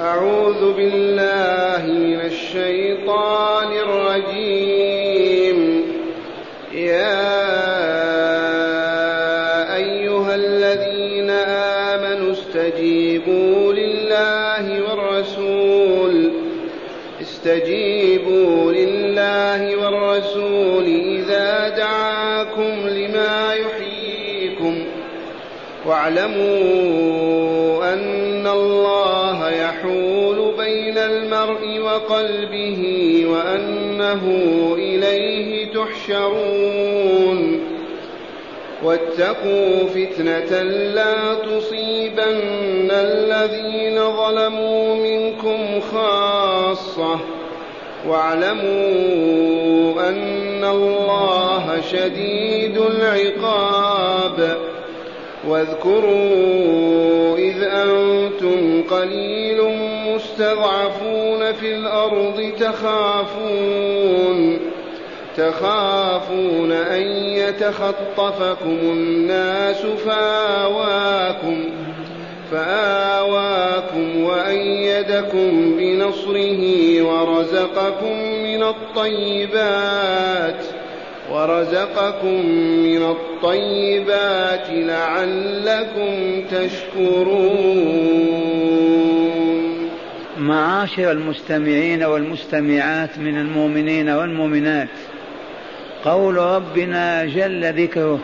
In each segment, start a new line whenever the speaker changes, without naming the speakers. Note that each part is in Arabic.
أعوذ بالله من الشيطان الرجيم. يا أيها الذين آمنوا استجيبوا لله والرسول. استجيبوا لله والرسول إذا دعاكم لما يحييكم. واعلموا وقلبه وأنه إليه تحشرون. واتقوا فتنة لا تصيبن الذين ظلموا منكم خاصة. واعلموا أن الله شديد العقاب. واذكروا إذ أنتم قليل مستضعفون في الأرض تخافون تخافون أن يتخطفكم الناس فآواكم فآواكم وأيدكم بنصره ورزقكم من الطيبات ورزقكم من الطيبات لعلكم تشكرون.
معاشر المستمعين والمستمعات من المؤمنين والمؤمنات. قول ربنا جل ذكره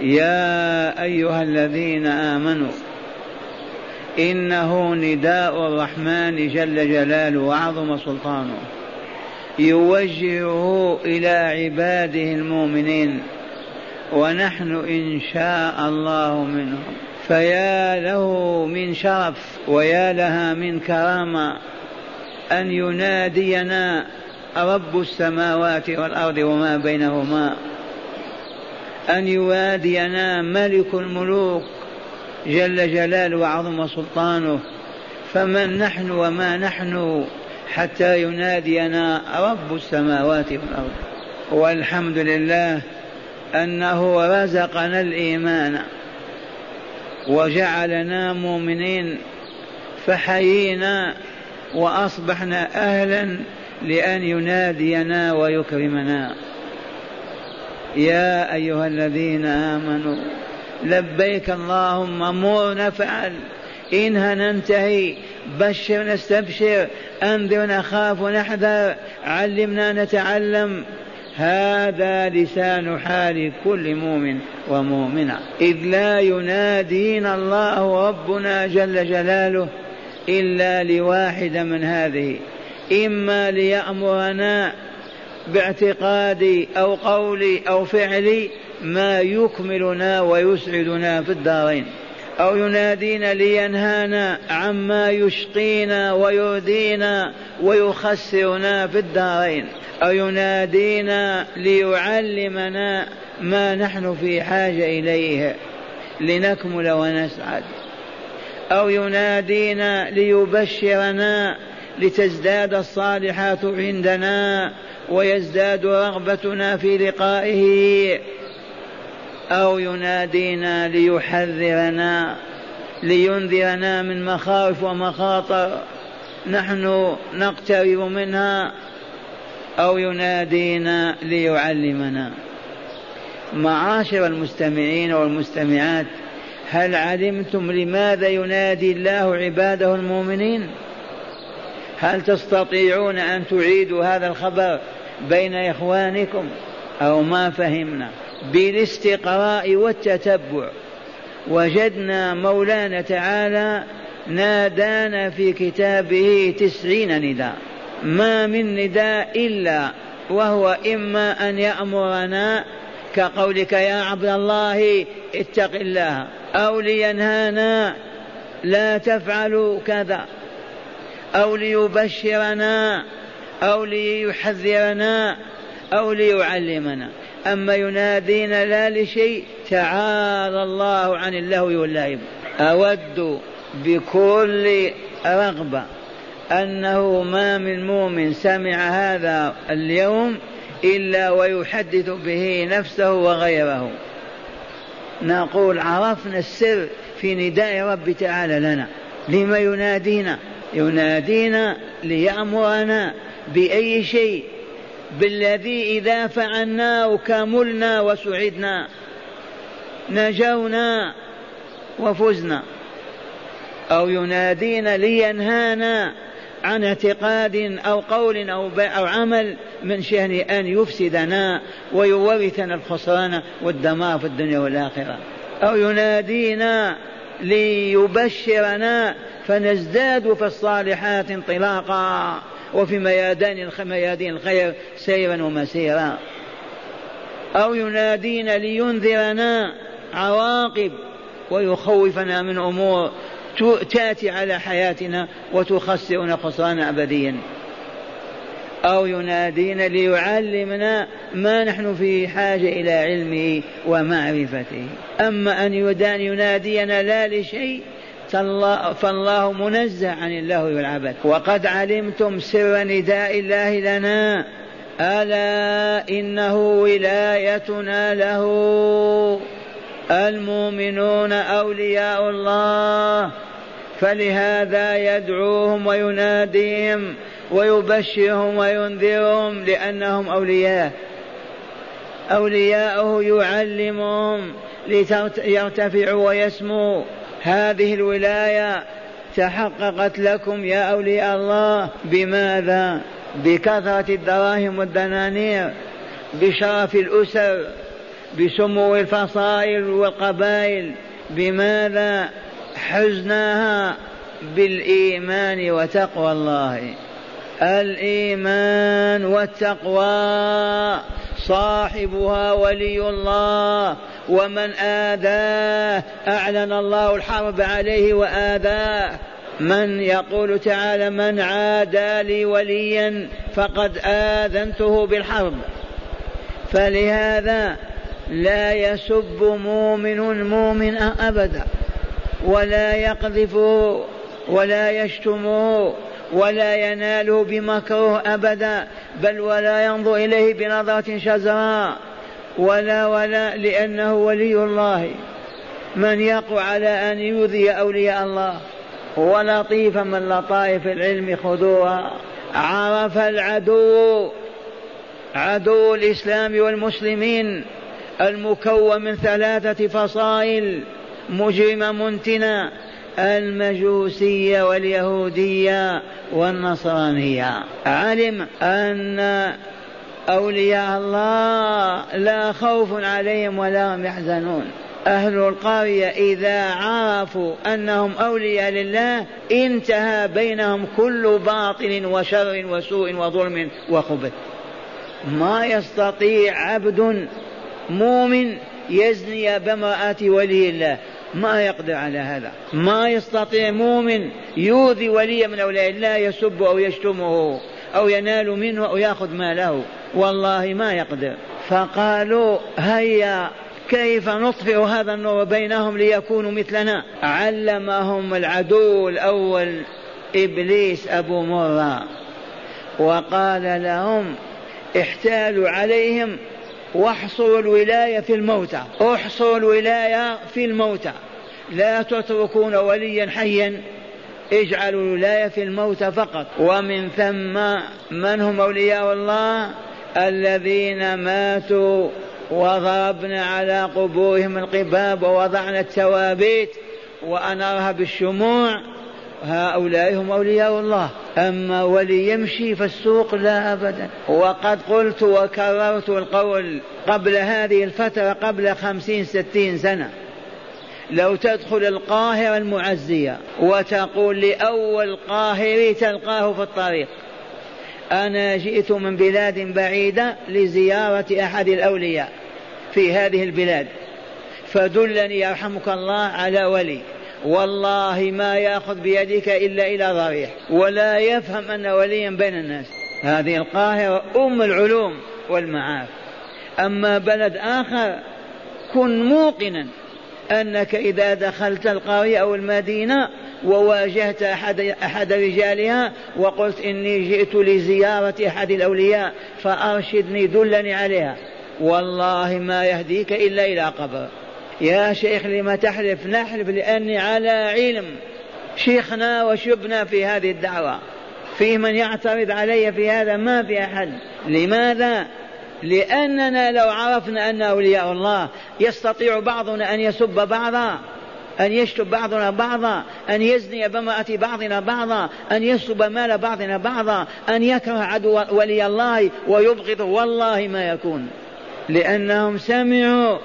يا أيها الذين آمنوا إنه نداء الرحمن جل جلاله وعظم سلطانه. يوجهه إلى عباده المؤمنين ونحن إن شاء الله منهم. فيا له من شرف ويا لها من كرامة أن ينادينا رب السماوات والأرض وما بينهما. أن يوادينا ملك الملوك جل جلاله وعظم سلطانه. فمن نحن وما نحن حتى ينادينا رب السماوات والأرض. والحمد لله أنه رزقنا الإيمان. وجعلنا مؤمنين فحيينا وأصبحنا أهلا لأن ينادينا ويكرمنا. يا أيها الذين آمنوا لبيك اللهم مر نفعل إنها ننتهي. بشر نستبشر أنذر نخاف نحذر علمنا نتعلم. هذا لسان حال كل مؤمن ومؤمنة. إذ لا ينادينا الله ربنا جل جلاله إلا لواحد من هذه. إما ليأمرنا باعتقادي أو قولي أو فعلي ما يكملنا ويسعدنا في الدارين. أو ينادينا لينهانا عما يشقينا ويؤذينا ويخسرنا في الدارين. أو ينادينا ليعلمنا ما نحن في حاجة إليه لنكمل ونسعد. أو ينادينا ليبشرنا لتزداد الصالحات عندنا ويزداد رغبتنا في لقائه أو ينادينا ليحذرنا لينذرنا من مخاوف ومخاطر. نحن نقترب منها أو ينادينا ليعلمنا. معاشر المستمعين والمستمعات هل علمتم لماذا ينادي الله عباده المؤمنين؟ هل تستطيعون أن تعيدوا هذا الخبر بين إخوانكم أو ما فهمنا؟ بالاستقراء والتتبع. وجدنا مولانا تعالى نادانا في كتابه تسعين نداء. ما من نداء إلا وهو إما أن يأمرنا كقولك يا عبد الله اتق الله أو لينهانا لا تفعلوا كذا أو ليبشرنا أو ليحذرنا أو ليعلمنا. أما ينادينا لا لشيء تعالى الله عن اللهو واللعب. أود بكل رغبة أنه ما من مؤمن سمع هذا اليوم إلا ويحدث به نفسه وغيره. نقول عرفنا السر في نداء رب تعالى لنا. لما ينادينا؟ ينادينا ليأمرنا بأي شيء. بالذي إذا فعلناه كملنا وسعدنا نجونا وفزنا. أو ينادينا لينهانا عن اعتقاد أو قول أو, أو عمل من شأن أن يفسدنا ويورثنا الخسران والدمار في الدنيا والآخرة. أو ينادينا ليبشرنا فنزداد في الصالحات انطلاقا. وفي ميادين ميادين الخير سيرا ومسيرا. أو ينادينا لينذرنا عواقب ويخوفنا من أمور تأتي على حياتنا وتخسرنا خسرانا أبديا. أو ينادينا ليعلمنا ما نحن في حاجة إلى علمه ومعرفته. أما أن ينادينا لا لشيء فالله منزه عن الله والعبث وقد علمتم سر نداء الله لنا. ألا إنه ولايتنا له. المؤمنون أولياء الله. فلهذا يدعوهم ويناديهم ويبشرهم وينذرهم لأنهم أولياء. أولياءه يعلمهم ليرتفعوا ويسموا هذه الولاية تحققت لكم يا أولياء الله بماذا؟ بكثرة الدراهم والدنانير بشرف الأسر بسمو الفصائل والقبائل. بماذا؟ حزناها بالإيمان وتقوى الله. الإيمان والتقوى صاحبها ولي الله ومن آذاه. أعلن الله الحرب عليه وآذاه. من يقول تعالى من عادى لي وليا فقد آذنته بالحرب. فلهذا لا يسب مؤمن مؤمنا أبدا. ولا يقذفه ولا يشتمه ولا يناله بمكروه أبدا بل ولا ينظر إليه بنظرة شزراء ولا ولا لأنه ولي الله. من يقع على أن يؤذي أولياء الله. ولطيفا من لطائف العلم خذوها. عرف العدو. عدو الإسلام والمسلمين. المكون من ثلاثة فصائل. مجرمة منتنة المجوسية واليهودية والنصرانية. علم أن أولياء الله لا خوف عليهم ولا هم يحزنون. أهل القرية إذا عرفوا أنهم أولياء لله انتهى بينهم كل باطل وشر وسوء وظلم وخبث. ما يستطيع عبد مؤمن يزني بامرأة ولي الله. ما يقدر على هذا. ما يستطيع مؤمن يؤذي ولي من أولياء الله يسب أو يشتمه أو ينال منه أو يأخذ ماله. والله ما يقدر. فقالوا هيا كيف نطفئ هذا النور بينهم ليكونوا مثلنا؟ علمهم العدو الأول إبليس أبو مرة. وقال لهم احتالوا عليهم واحصروا الولاية في الموتى. احصروا الولاية في الموتى. لا تتركون وليا حيا. اجعلوا الولاية في الموتى فقط. ومن ثم من هم أولياء الله؟ الذين ماتوا وضربنا على قبورهم القباب ووضعنا التوابيت وأنارها بالشموع هؤلاء هم أولياء الله. أما ولي يمشي في السوق لا أبدا. وقد قلت وكررت القول قبل هذه الفترة قبل خمسين ستين سنة. لو تدخل القاهرة المعزية وتقول لأول قاهري تلقاه في الطريق. أنا جئت من بلاد بعيدة لزيارة أحد الأولياء في هذه البلاد. فدلني يرحمك الله على ولي. والله ما ياخذ بيدك إلا إلى ضريح ولا يفهم أن وليا بين الناس. هذه القاهرة أم العلوم والمعارف. أما بلد آخر كن موقنا أنك إذا دخلت القرية أو المدينة وواجهت أحد, أحد رجالها وقلت إني جئت لزيارة أحد الأولياء فأرشدني دلني عليها. والله ما يهديك إلا إلى قبر. يا شيخ لما تحلف نحلف لأني على علم. شيخنا وشبنا في هذه الدعوة. في من يعترض علي في هذا ما في أحد. لماذا؟ لأننا لو عرفنا أن أولياء الله يستطيع بعضنا أن يسب بعضا أن يشتم بعضنا بعضا أن يزني بامرأة بعضنا بعضا أن يسلب مال بعضنا بعضا أن يكره عدو ولي الله ويبغض والله ما يكون. لأنهم سمعوا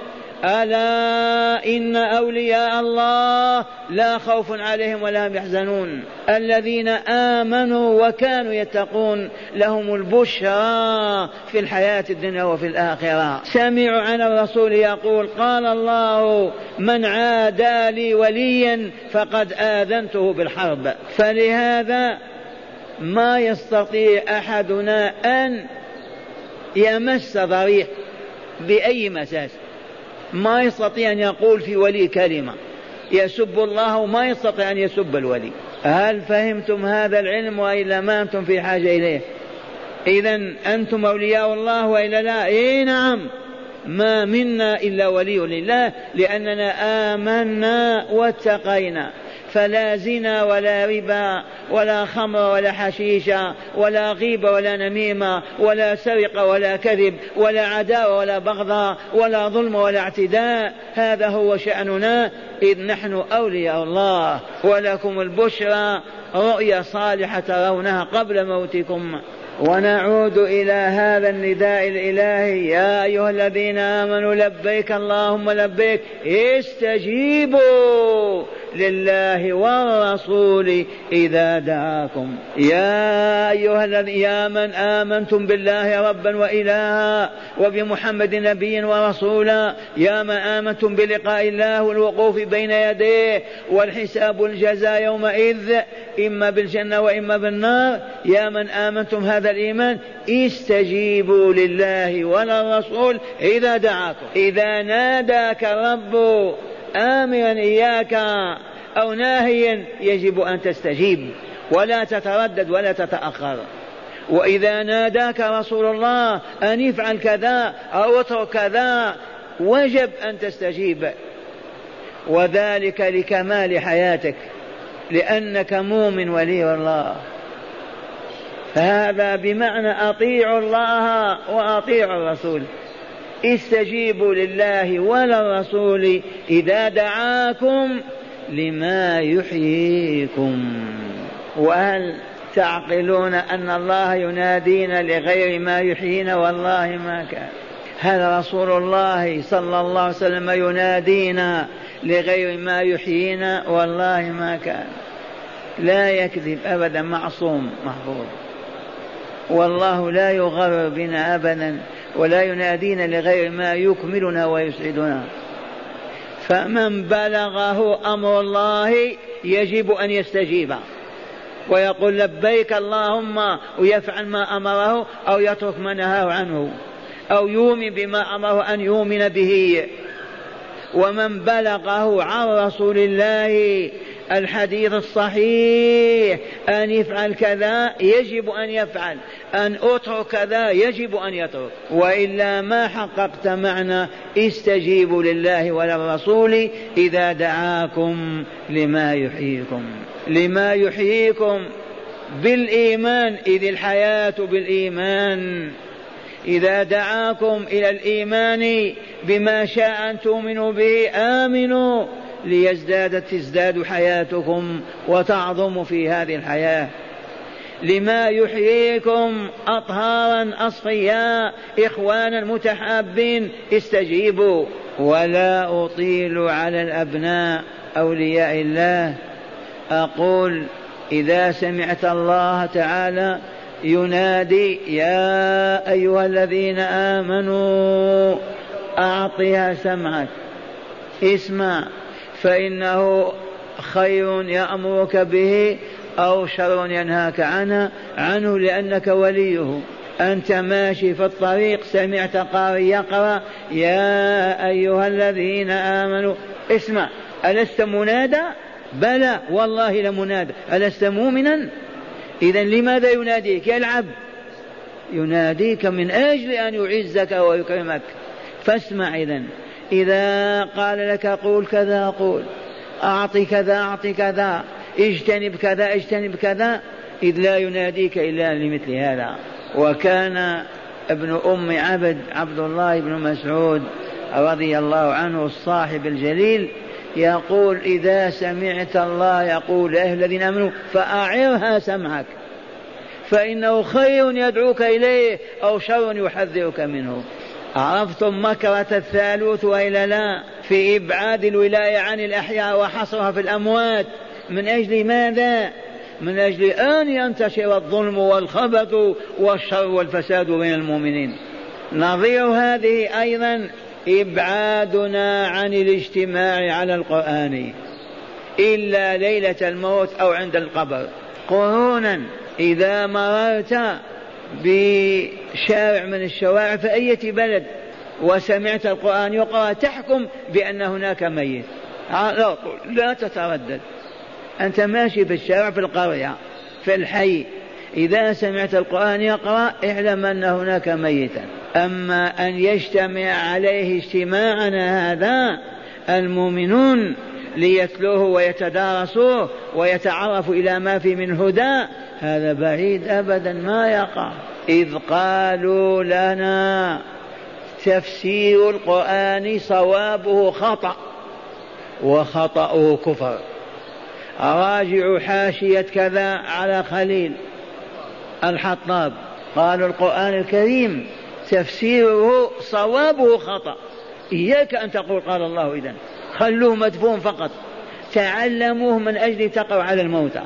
ألا إن أولياء الله لا خوف عليهم ولا هم يحزنون. الذين آمنوا وكانوا يتقون لهم البشرى في الحياة الدنيا وفي الآخرة. سمعوا عن الرسول يقول قال الله من عادى لي وليا فقد آذنته بالحرب. فلهذا ما يستطيع أحدنا أن يمس ضريح بأي مساس. ما يستطيع أن يقول في ولي كلمة. يسب الله وما يستطيع أن يسب الولي. هل فهمتم هذا العلم وإلا ما أنتم في حاجة إليه؟ إذا أنتم أولياء الله وإلا لا؟ إيه نعم. ما منا إلا ولي لله لأننا آمنا واتقينا. فلا زنا ولا ربا ولا خمر ولا حشيشة ولا غيبة ولا نميمة ولا سرقة ولا كذب ولا عداوة ولا بغضاء ولا ظلم ولا اعتداء. هذا هو شأننا. إذ نحن أولياء الله ولكم البشرى رؤيا صالحة ترونها قبل موتكم. ونعود إلى هذا النداء الإلهي. يا أيها الذين آمنوا لبيك اللهم لبيك. استجيبوا. لله والرسول إذا دعاكم. يا أيها الذين يا من آمنتم بالله ربا وإلها وبمحمد نبيا ورسولا. يا من آمنتم بلقاء الله والوقوف بين يديه والحساب الجزاء يومئذ إما بالجنة وإما بالنار. يا من آمنتم هذا الإيمان استجيبوا لله وللرسول إذا دعاكم. إذا ناداك الرب آمرا إياك أو ناهيا يجب أن تستجيب ولا تتردد ولا تتأخر. وإذا ناداك رسول الله أن افعل كذا أو اترك كذا وجب أن تستجيب. وذلك لكمال حياتك لأنك مؤمن ولي الله. هذا بمعنى أطيعوا الله وأطيعوا الرسول. استجيبوا لله وللرسول إذا دعاكم لما يحييكم. وهل تعقلون أن الله ينادينا لغير ما يحيينا؟ والله ما كان. هل رسول الله صلى الله عليه وسلم ينادينا لغير ما يحيينا؟ والله ما كان. لا يكذب أبدا معصوم محفوظ والله لا يغرر بنا أبدا. ولا ينادينا لغير ما يكملنا ويسعدنا. فمن بلغه أمر الله يجب أن يستجيب. ويقول لبيك اللهم ويفعل ما أمره أو يترك ما نهاه عنه. أو يؤمن بما أمره أن يؤمن به. ومن بلغه عن رسول الله الحديث الصحيح. أن يفعل كذا يجب أن يفعل. أن أترك كذا يجب أن يترك. وإلا ما حققت معنى استجيبوا لله وللرسول إذا دعاكم لما يحييكم. لما يحييكم بالإيمان. إذ الحياة بالإيمان. إذا دعاكم إلى الإيمان بما شاء أن تؤمنوا به آمنوا. ليزداد تزداد حياتكم وتعظم في هذه الحياة. لما يحييكم أطهارا أصفياء إخوانا متحابين استجيبوا. ولا أطيل على الأبناء أولياء الله. أقول إذا سمعت الله تعالى ينادي يا أيها الذين آمنوا أعطها سمعك. اسمع. فإنه خير يأمرك به أو شر ينهاك عنه عنه لأنك وليه. أنت ماشي في الطريق سمعت قارئ يقرأ يا أيها الذين آمنوا اسمع ألست منادى؟ بلى والله لمنادى. ألست مؤمنا؟ إذا لماذا يناديك؟ يلعب. يناديك من أجل أن يعزك ويكرمك. فاسمع إذا إذا قال لك قول كذا قول. أعطي كذا أعطي كذا. اجتنب كذا اجتنب كذا. إذ لا يناديك إلا لمثل هذا. وكان ابن أم عبد عبد الله بن مسعود رضي الله عنه الصاحب الجليل يقول إذا سمعت الله يقول أهل الذين آمنوا فأعرها سمعك. فإنه خير يدعوك إليه أو شر يحذرك منه. عرفتم مكرة الثالوث وإلا لا في إبعاد الولاية عن الأحياء وحصرها في الأموات. من أجل ماذا؟ من أجل أن ينتشر الظلم والخبث والشر والفساد بين المؤمنين. نظير هذه أيضا إبعادنا عن الاجتماع على القرآن. إلا ليلة الموت أو عند القبر. قرونا إذا مررت بشارع من الشوارع في أي بلد. وسمعت القرآن يقرأ تحكم بأن هناك ميت. لا تتردد. أنت ماشي في الشارع في القرية في الحي. إذا سمعت القرآن يقرأ اعلم أن هناك ميتا. أما أن يجتمع عليه اجتماعنا هذا المؤمنون ليتلوه ويتدارسوه ويتعرفوا إلى ما في من هدى هذا بعيد أبدا ما يقع. إذ قالوا لنا تفسير القرآن صوابه خطأ وخطأه كفر. راجعوا حاشية كذا على خليل الحطاب قالوا القرآن الكريم تفسيره صوابه خطأ. إياك أن تقول قال الله إذن خلوه مدفون فقط. تعلموه من أجل تقع على الموتى.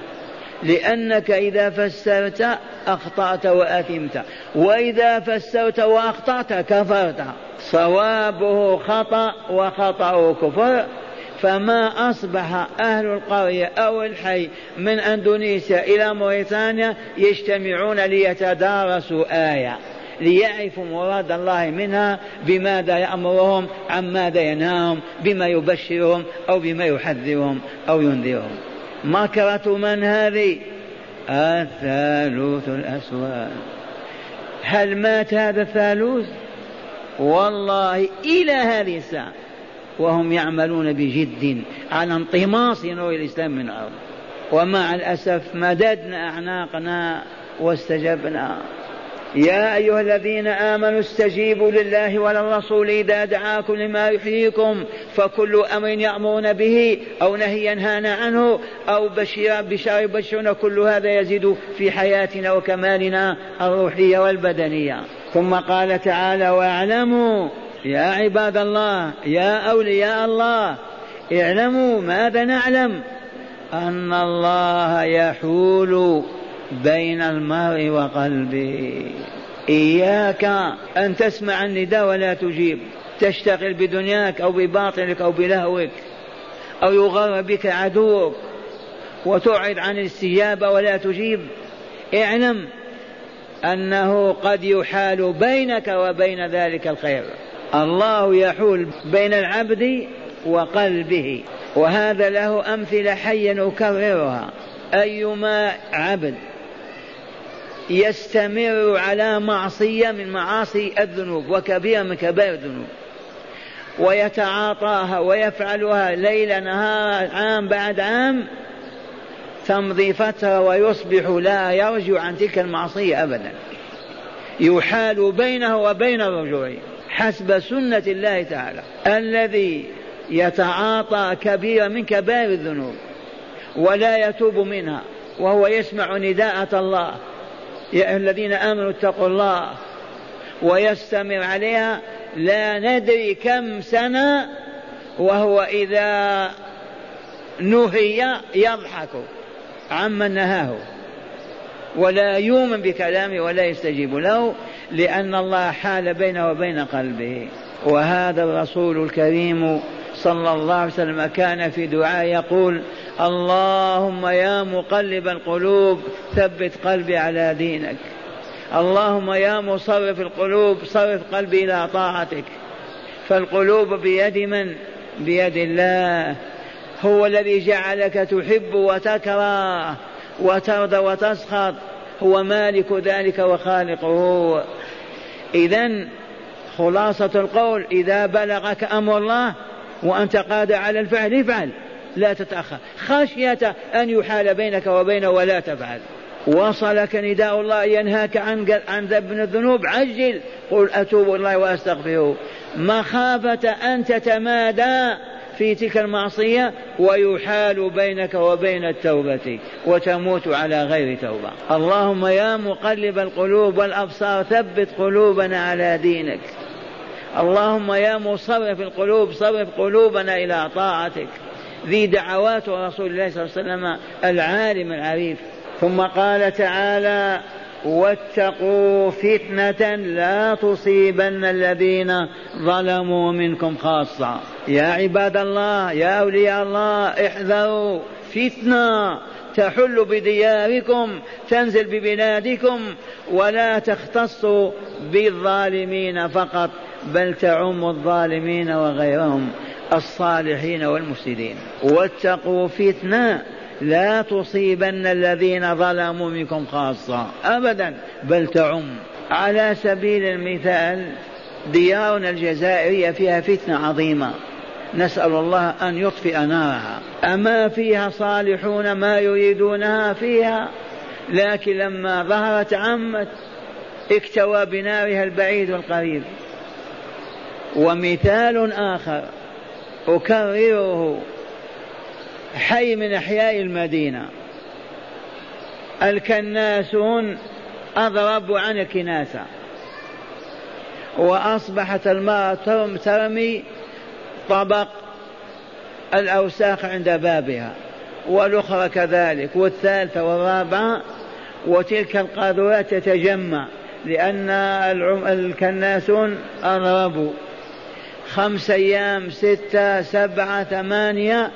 لأنك إذا فسرت أخطأت وأثمت. وإذا فسرت وأخطأت كفرت. صوابه خطأ وخطأه كفر. فما أصبح أهل القرية أو الحي من أندونيسيا إلى موريتانيا يجتمعون ليتدارسوا آية. ليعرفوا مراد الله منها بماذا يأمرهم عن ماذا ينهاهم بما يبشرهم أو بما يحذرهم أو ينذرهم. مكرة من هذه؟ الثالوث الأسود هل مات هذا الثالوث؟ والله إلى هذه الساعة. وهم يعملون بجد على انطماس نور الإسلام من الأرض. ومع الأسف مددنا أعناقنا واستجبنا. يا أيها الذين آمنوا استجيبوا لله وللرسول إذا دعاكم لما يحييكم فكل أمر يأمرون به أو نهي ينهانا عنه أو بشير بشار يبشرون كل هذا يزيد في حياتنا وكمالنا الروحية والبدنية. ثم قال تعالى واعلموا يا عباد الله يا أولياء الله اعلموا ماذا نعلم؟ أن الله يحول بين المرء وقلبه. إياك أن تسمع النداء ولا تجيب. تشتغل بدنياك أو بباطلك أو بلهوك أو يغر بك عدوك وتعرض عن الاستجابة ولا تجيب. اعلم أنه قد يحال بينك وبين ذلك الخير. الله يحول بين العبد وقلبه. وهذا له أمثلة حيا أكررها أيما عبد يستمر على معصية من معاصي الذنوب وكبيرة من كبائر الذنوب. ويتعاطاها ويفعلها ليل نهار عام بعد عام تمضي فترة ويصبح لا يرجع عن تلك المعصية أبدا. يحال بينه وبين الرجوع حسب سنة الله تعالى. الذي يتعاطى كبيرة من كبائر الذنوب ولا يتوب منها وهو يسمع نداءة الله يا أيها الذين آمنوا اتقوا الله ويستمر عليها. لا ندري كم سنة وهو إذا نهي يضحك عمن نهاه ولا يؤمن بكلامه ولا يستجيب له لأن الله حال بينه وبين قلبه. وهذا الرسول الكريم صلى الله عليه وسلم كان في دعاء يقول اللهم يا مقلب القلوب ثبت قلبي على دينك. اللهم يا مصرف القلوب صرف قلبي إلى طاعتك. فالقلوب بيد من؟ بيد الله. هو الذي جعلك تحب وتكره وترضى وتسخط. هو مالك ذلك وخالقه. اذا خلاصة القول إذا بلغك أمر الله وأنت قادر على الفعل افعل. لا تتأخر. خشية أن يحال بينك وبينه ولا تفعل. وصلك نداء الله ينهاك عن عن ذنب الذنوب. عجل. قل أتوب الله وأستغفره. مخافة أن تتمادى في تلك المعصية ويحال بينك وبين التوبة وتموت على غير توبة. اللهم يا مقلب القلوب والأبصار ثبت قلوبنا على دينك. اللهم يا مصرف القلوب صرف قلوبنا إلى طاعتك. ذي دعوات رسول الله صلى الله عليه وسلم العالم العريف. ثم قال تعالى واتقوا فتنة لا تصيبن الذين ظلموا منكم خاصة. يا عباد الله يا أولياء الله احذروا. فتنة تحل بدياركم تنزل ببلادكم ولا تختص بالظالمين فقط. بل تعم الظالمين وغيرهم الصالحين والمفسدين. واتقوا فتنة لا تصيبن الذين ظلموا منكم خاصة أبدا بل تعم. على سبيل المثال ديارنا الجزائرية فيها فتنة عظيمة. نسأل الله أن يطفئ نارها. أما فيها صالحون ما يريدونها فيها لكن لما ظهرت عمت اكتوى بنارها البعيد والقريب ومثال آخر أكرره حي من أحياء المدينة. الكناسون أضربوا عن الكناسة. وأصبحت المرأة ترمي طبق الأوساخ عند بابها. والأخرى كذلك. والثالثة والرابعة وتلك القاذورات تتجمع لأن الكناسون أضربوا. خمس أيام ستة سبعة ثمانية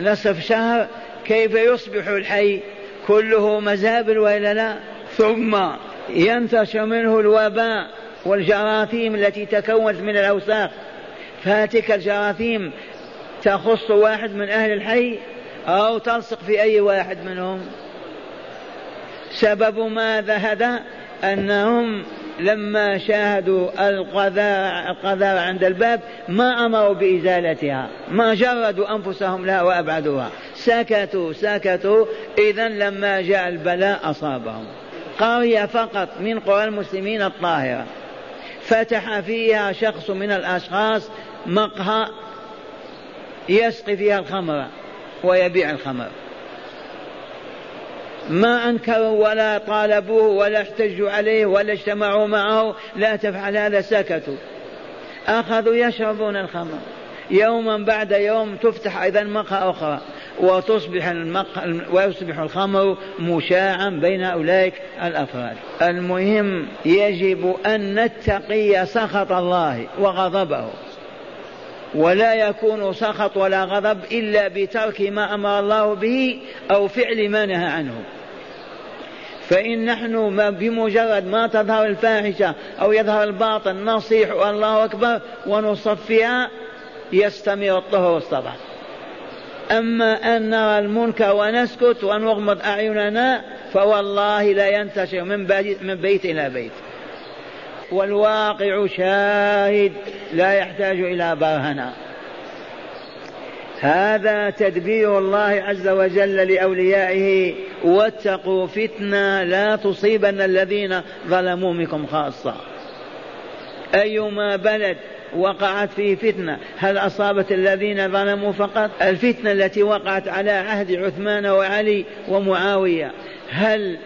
نصف شهر كيف يصبح الحي؟ كله مزابل وإلا لا؟ ثم ينتشر منه الوباء والجراثيم التي تكونت من الأوساخ. فهتك الجراثيم تخص واحد من أهل الحي أو تلصق في أي واحد منهم. سبب ماذا هذا أنهم لما شاهدوا القذارة, القذارة عند الباب ما أمروا بإزالتها ما جردوا أنفسهم لها وأبعدوها. سكتوا سكتوا إذا لما جاء البلاء أصابهم. قرية فقط من قرى المسلمين الطاهرة. فتح فيها شخص من الأشخاص مقهى يسقي فيها الخمر ويبيع الخمر. ما أنكروا ولا طالبوه ولا احتجوا عليه ولا اجتمعوا معه لا تفعل هذا سكتوا أخذوا يشربون الخمر. يوما بعد يوم تفتح أيضا مقهى أخرى. وتصبح المقهى ويصبح الخمر مشاعا بين أولئك الأفراد. المهم يجب أن نتقي سخط الله وغضبه. ولا يكون سخط ولا غضب إلا بترك ما أمر الله به أو فعل ما نهى عنه. فإن نحن بمجرد ما تظهر الفاحشة أو يظهر الباطل نصيح الله أكبر ونصفيها يستمر الطهر والصبر أما أن نرى المنكر ونسكت ونغمض أعيننا فوالله لا ينتشر من بيت إلى بيت. والواقع شاهد لا يحتاج إلى برهنة هذا تدبير الله عز وجل لأوليائه واتقوا فتنة لا تصيبن الذين ظلموا منكم خاصة. أيما بلد وقعت فيه فتنة هل أصابت الذين ظلموا فقط؟ الفتنة التي وقعت على عهد عثمان وعلي ومعاوية هل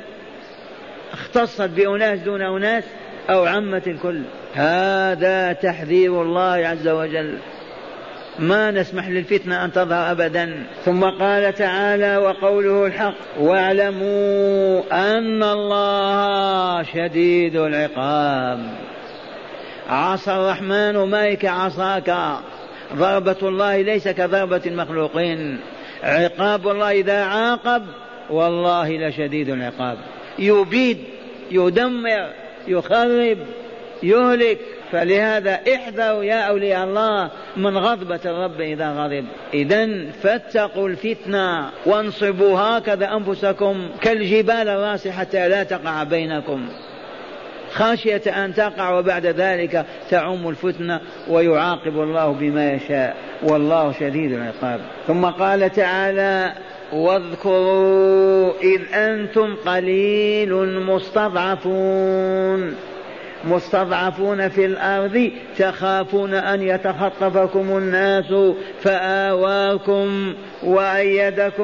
اختصت بأناس دون أناس؟ أو عمت الكل هذا تحذير الله عز وجل. ما نسمح للفتنة أن تظهر أبدا. ثم قال تعالى وقوله الحق واعلموا أن الله شديد العقاب. عصى الرحمن مايك عصاك. ضربة الله ليس كضربة المخلوقين. عقاب الله إذا عاقب والله لشديد العقاب. يبيد يدمر. يخرب يهلك. فلهذا احذروا يا أولياء الله من غضبة الرب إذا غضب. إذا فاتقوا الفتنة وانصبوا هكذا أنفسكم كالجبال الراسي حتى لا تقع بينكم. خشية أن تقع وبعد ذلك تعم الفتنة ويعاقب الله بما يشاء. والله شديد العقاب. ثم قال تعالى واذكروا إذ أنتم قليل مستضعفون. مستضعفون في الأرض تخافون أن يتخطفكم الناس فآواكم وأيدكم,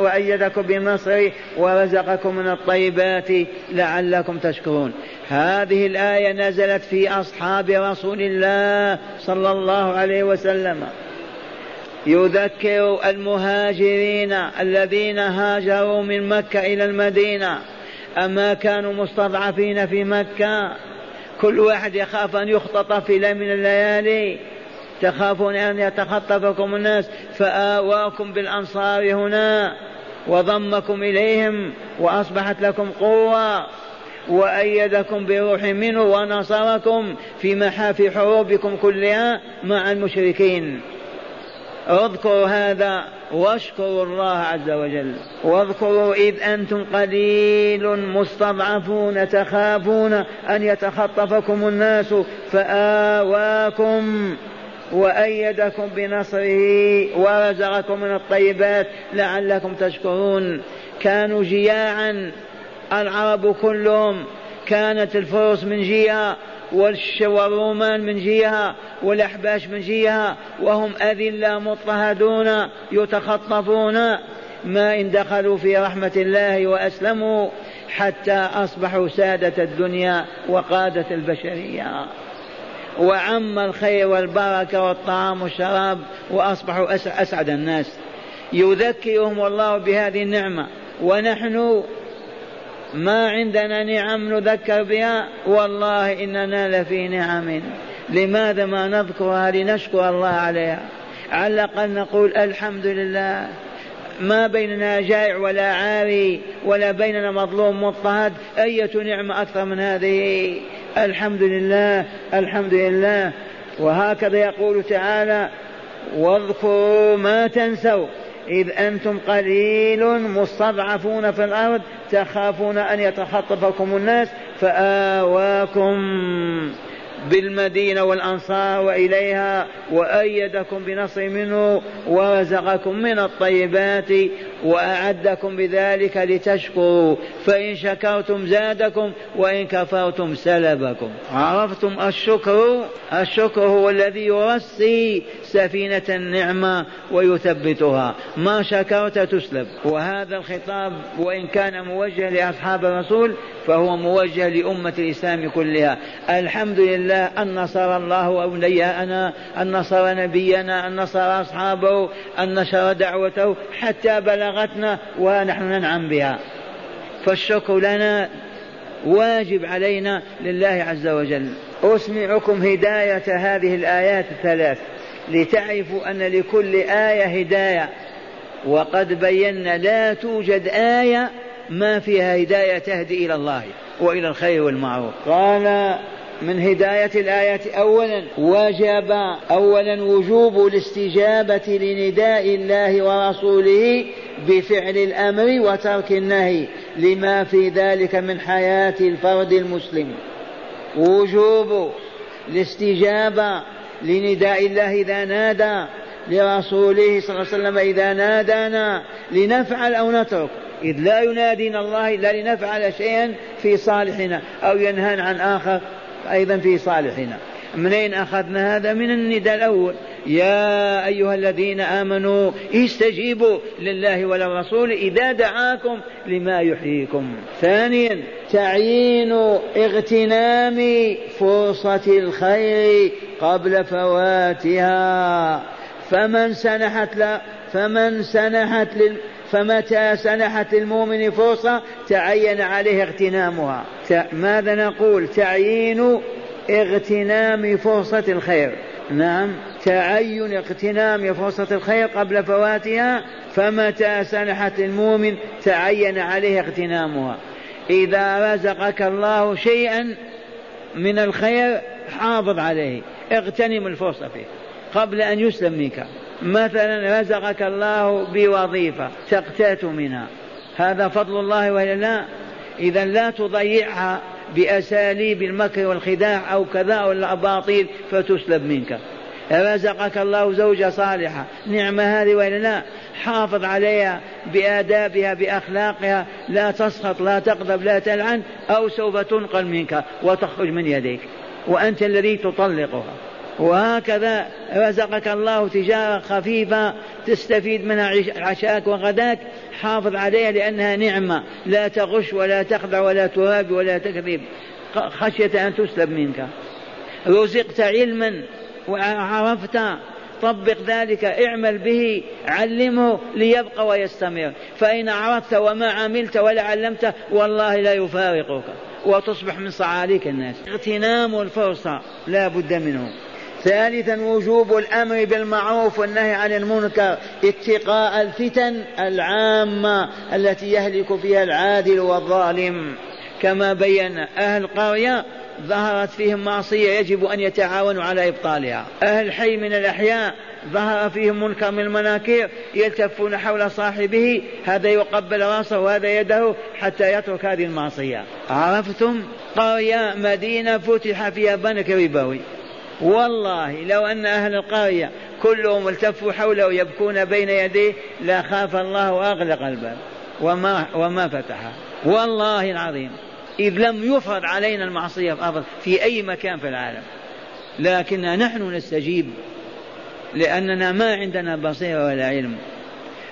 وأيدكم بنصره ورزقكم من الطيبات لعلكم تشكرون. هذه الآية نزلت في أصحاب رسول الله صلى الله عليه وسلم. يذكر المهاجرين الذين هاجروا من مكة إلى المدينة. أما كانوا مستضعفين في مكة كل واحد يخاف أن يختطف في ليلة من الليالي. تخافون أن يتخطفكم الناس. فآواكم بالأنصار هنا وضمكم إليهم وأصبحت لكم قوة. وأيدكم بروح منه ونصركم في محافي حروبكم كلها مع المشركين. اذكروا هذا واشكروا الله عز وجل. واذكروا إذ أنتم قليل مستضعفون تخافون أن يتخطفكم الناس فآواكم وأيدكم بنصره ورزقكم من الطيبات لعلكم تشكرون. كانوا جياعا العرب كلهم كانت الفرس من جهة والرومان من جهة والأحباش من جهة وهم أذلة مضطهدون يتخطفون. ما إن دخلوا في رحمة الله وأسلموا حتى أصبحوا سادة الدنيا وقادة البشرية. وعم الخير والبركة والطعام والشراب وأصبحوا أسعد الناس. يذكرهم الله بهذه النعمة. ونحن ما عندنا نعم نذكر بها؟ والله إننا لفي نعم. لماذا ما نذكرها لنشكر الله عليها؟ على الأقل نقول الحمد لله. ما بيننا جائع ولا عاري ولا بيننا مظلوم مضطهد. أية نعمة أكثر من هذه؟ الحمد لله الحمد لله. وهكذا يقول تعالى واذكروا ما تنسوا. إذ أنتم قليل مستضعفون في الأرض تخافون أن يتخطفكم الناس فآواكم. بالمدينة والأنصار وإليها وأيدكم بنصر منه ورزقكم من الطيبات وأعدكم بذلك لتشكروا. فإن شكرتم زادكم وإن كفرتم سلبكم. عرفتم الشكر؟ الشكر هو الذي يرسي سفينة النعمة ويثبتها. ما شكرت تسلب. وهذا الخطاب وإن كان موجه لأصحاب الرسول فهو موجه لأمة الإسلام كلها. الحمد لله أن نصر الله أولياءنا أن نصر نبينا أن نصر أصحابه أن نشر دعوته حتى بلغتنا ونحن ننعم بها. فالشكر لنا واجب علينا لله عز وجل. أسمعكم هداية هذه الآيات الثلاث. لتعرفوا أن لكل آية هداية. وقد بينا لا توجد آية ما فيها هداية تهدي إلى الله وإلى الخير والمعروف. قال من هداية الآية أولا وجب أولا وجوب الاستجابة لنداء الله ورسوله بفعل الأمر وترك النهي لما في ذلك من حياة الفرد المسلم. وجوب الاستجابة لنداء الله إذا نادى لرسوله صلى الله عليه وسلم إذا نادانا لنفعل أو نترك. إذ لا ينادينا الله إلا لنفعل شيئا في صالحنا أو ينهانا عن آخر. أيضا في صالحنا. منين أخذنا هذا؟ من النداء الأول. يا أيها الذين آمنوا استجيبوا لله وللرسول إذا دعاكم لما يحييكم. ثانيا تعيين اغتنام فرصة الخير قبل فواتها. فمن سنحت لا فمن سنحت لل فمتى سنحت المؤمن فرصة تعين عليه اغتنامها؟ ماذا نقول؟ تعيين اغتنام فرصة الخير. نعم تعين اغتنام فرصة الخير قبل فواتها فمتى سنحت المؤمن تعين عليه اغتنامها؟ إذا رزقك الله شيئا من الخير حافظ عليه اغتنم الفرصة فيه قبل أن يسلم منك. مثلا رزقك الله بوظيفة تقتات منها. هذا فضل الله وإلا لا؟ إذا لا تضيعها بأساليب المكر والخداع أو كذا أو الأباطيل فتسلب منك. رزقك الله زوجة صالحة نعمة هذه وإلا لا؟ حافظ عليها بآدابها بأخلاقها لا تسخط لا تغضب لا تلعن أو سوف تنقل منك وتخرج من يديك. وأنت الذي تطلقها. وهكذا رزقك الله تجارة خفيفة تستفيد منها عشاك وغداك حافظ عليها لأنها نعمة. لا تغش ولا تخدع ولا تراب ولا تكذب. خشية أن تسلب منك. رزقت علما وعرفت. طبق ذلك اعمل به علمه ليبقى ويستمر. فإن عرفت وما عملت ولا علمت والله لا يفارقك. وتصبح من صعاليك الناس. اغتنام الفرصة لا بد منه. ثالثا وجوب الأمر بالمعروف والنهي عن المنكر اتقاء الفتن العامة التي يهلك فيها العادل والظالم. كما بين أهل القريه ظهرت فيهم معصية يجب أن يتعاونوا على إبطالها. أهل الحي من الأحياء ظهر فيهم منكر من المناكير يلتفون حول صاحبه هذا يقبل رأسه وهذا يده حتى يترك هذه المعصية. عرفتم؟ قرية مدينة فتح فيها بنك ربوي. والله لو أن أهل القرية كلهم التفوا حوله يبكون بين يديه لخاف الله وأغلق الباب. وما وما فتحه والله العظيم. إذ لم يفرض علينا المعصية في أرض في أي مكان في العالم. لكننا نحن نستجيب. لأننا ما عندنا بصيرة ولا علم.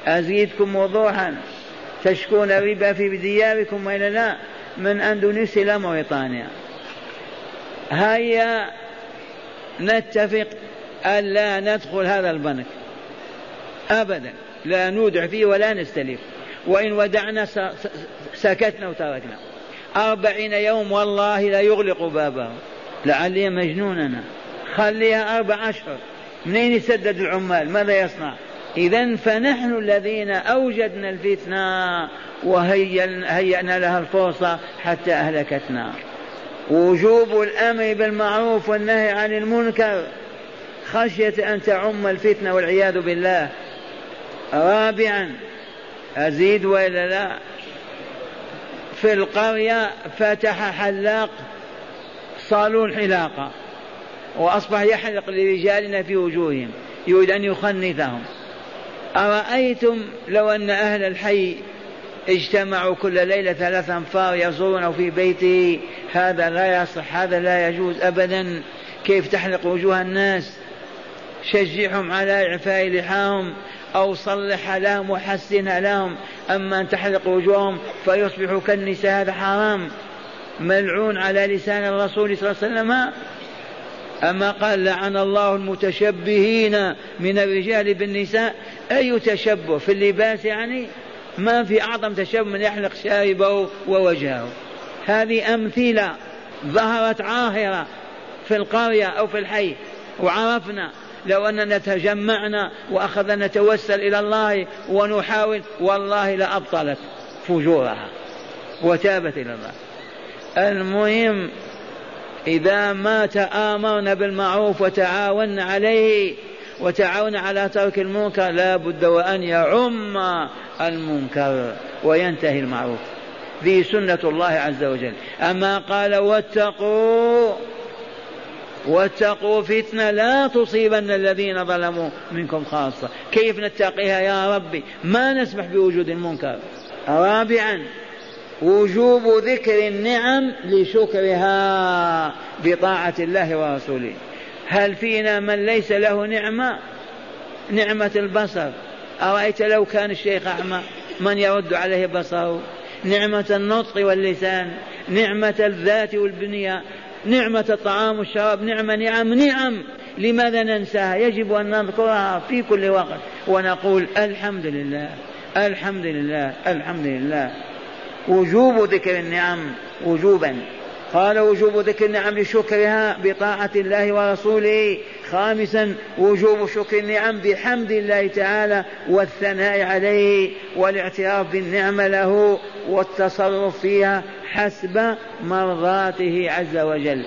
أزيدكم وضوحا. تشكون الربا في دياركم وإلا لا. من أندونيسيا إلى موريتانيا. هيا نتفق ألا ندخل هذا البنك. أبدا. لا نودع فيه ولا نستلف. وإن ودعنا سكتنا وتركنا. أربعين يوم والله لا يغلق بابه. لعلي مجنوننا خليها أربع أشهر. منين يسدد العمال؟ ماذا يصنع؟ إذا فنحن الذين أوجدنا الفتنة وهيأنا لها الفرصة حتى أهلكتنا. وجوب الأمر بالمعروف والنهي عن المنكر خشية أن تعم الفتنة والعياذ بالله. رابعا أزيد وإلا لا؟ في القرية فتح حلاق صالون حلاقة وأصبح يحلق لرجالنا في وجوههم يريد أن يخنثهم. أرأيتم لو أن أهل الحي اجتمعوا كل ليلة ثلاث أنفار يزورونه في بيته هذا لا يصح هذا لا يجوز أبدا. كيف تحلق وجوه الناس؟ شجعهم على إعفاء لحاهم أو صلح لهم وحسن لهم. أما أن تحلق وجوههم فيصبحوا كالنساء هذا حرام. ملعون على لسان الرسول صلى الله عليه وسلم. أما قال لعن الله المتشبهين من الرجال بالنساء. أي تشبه في اللباس يعني؟ ما في أعظم تشبه من يحلق شاربه ووجهه. هذه أمثلة ظهرت عاهرة في القرية أو في الحي وعرفنا لو أننا تجمعنا وأخذنا نتوسل إلى الله ونحاول والله لأبطلت فجورها وتابت إلى الله. المهم إذا ما تآمرنا بالمعروف وتعاوننا عليه وتعاون على ترك المنكر لا بد وأن يعم المنكر وينتهي المعروف. ذي سنة الله عز وجل. أما قال واتقوا واتقوا فتنة لا تصيبن الذين ظلموا منكم خاصة. كيف نتقيها يا ربي؟ ما نسمح بوجود المنكر. رابعا وجوب ذكر النعم لشكرها بطاعة الله ورسوله. هل فينا من ليس له نعمة؟ نعمة البصر. أرأيت لو كان الشيخ أعمى من يرد عليه بصره؟ نعمة النطق واللسان نعمة الذات والبنية نعمة الطعام والشراب نعمة نعم نعم. لماذا ننساها؟ يجب أن نذكرها في كل وقت ونقول الحمد لله الحمد لله الحمد لله. وجوب ذكر النعم وجوبا. قال وجوب ذكر النعم لشكرها بطاعة الله ورسوله. خامسا وجوب شكر النعم بحمد الله تعالى والثناء عليه والاعتراف بالنعمة له والتصرف فيها حسب مرضاته عز وجل.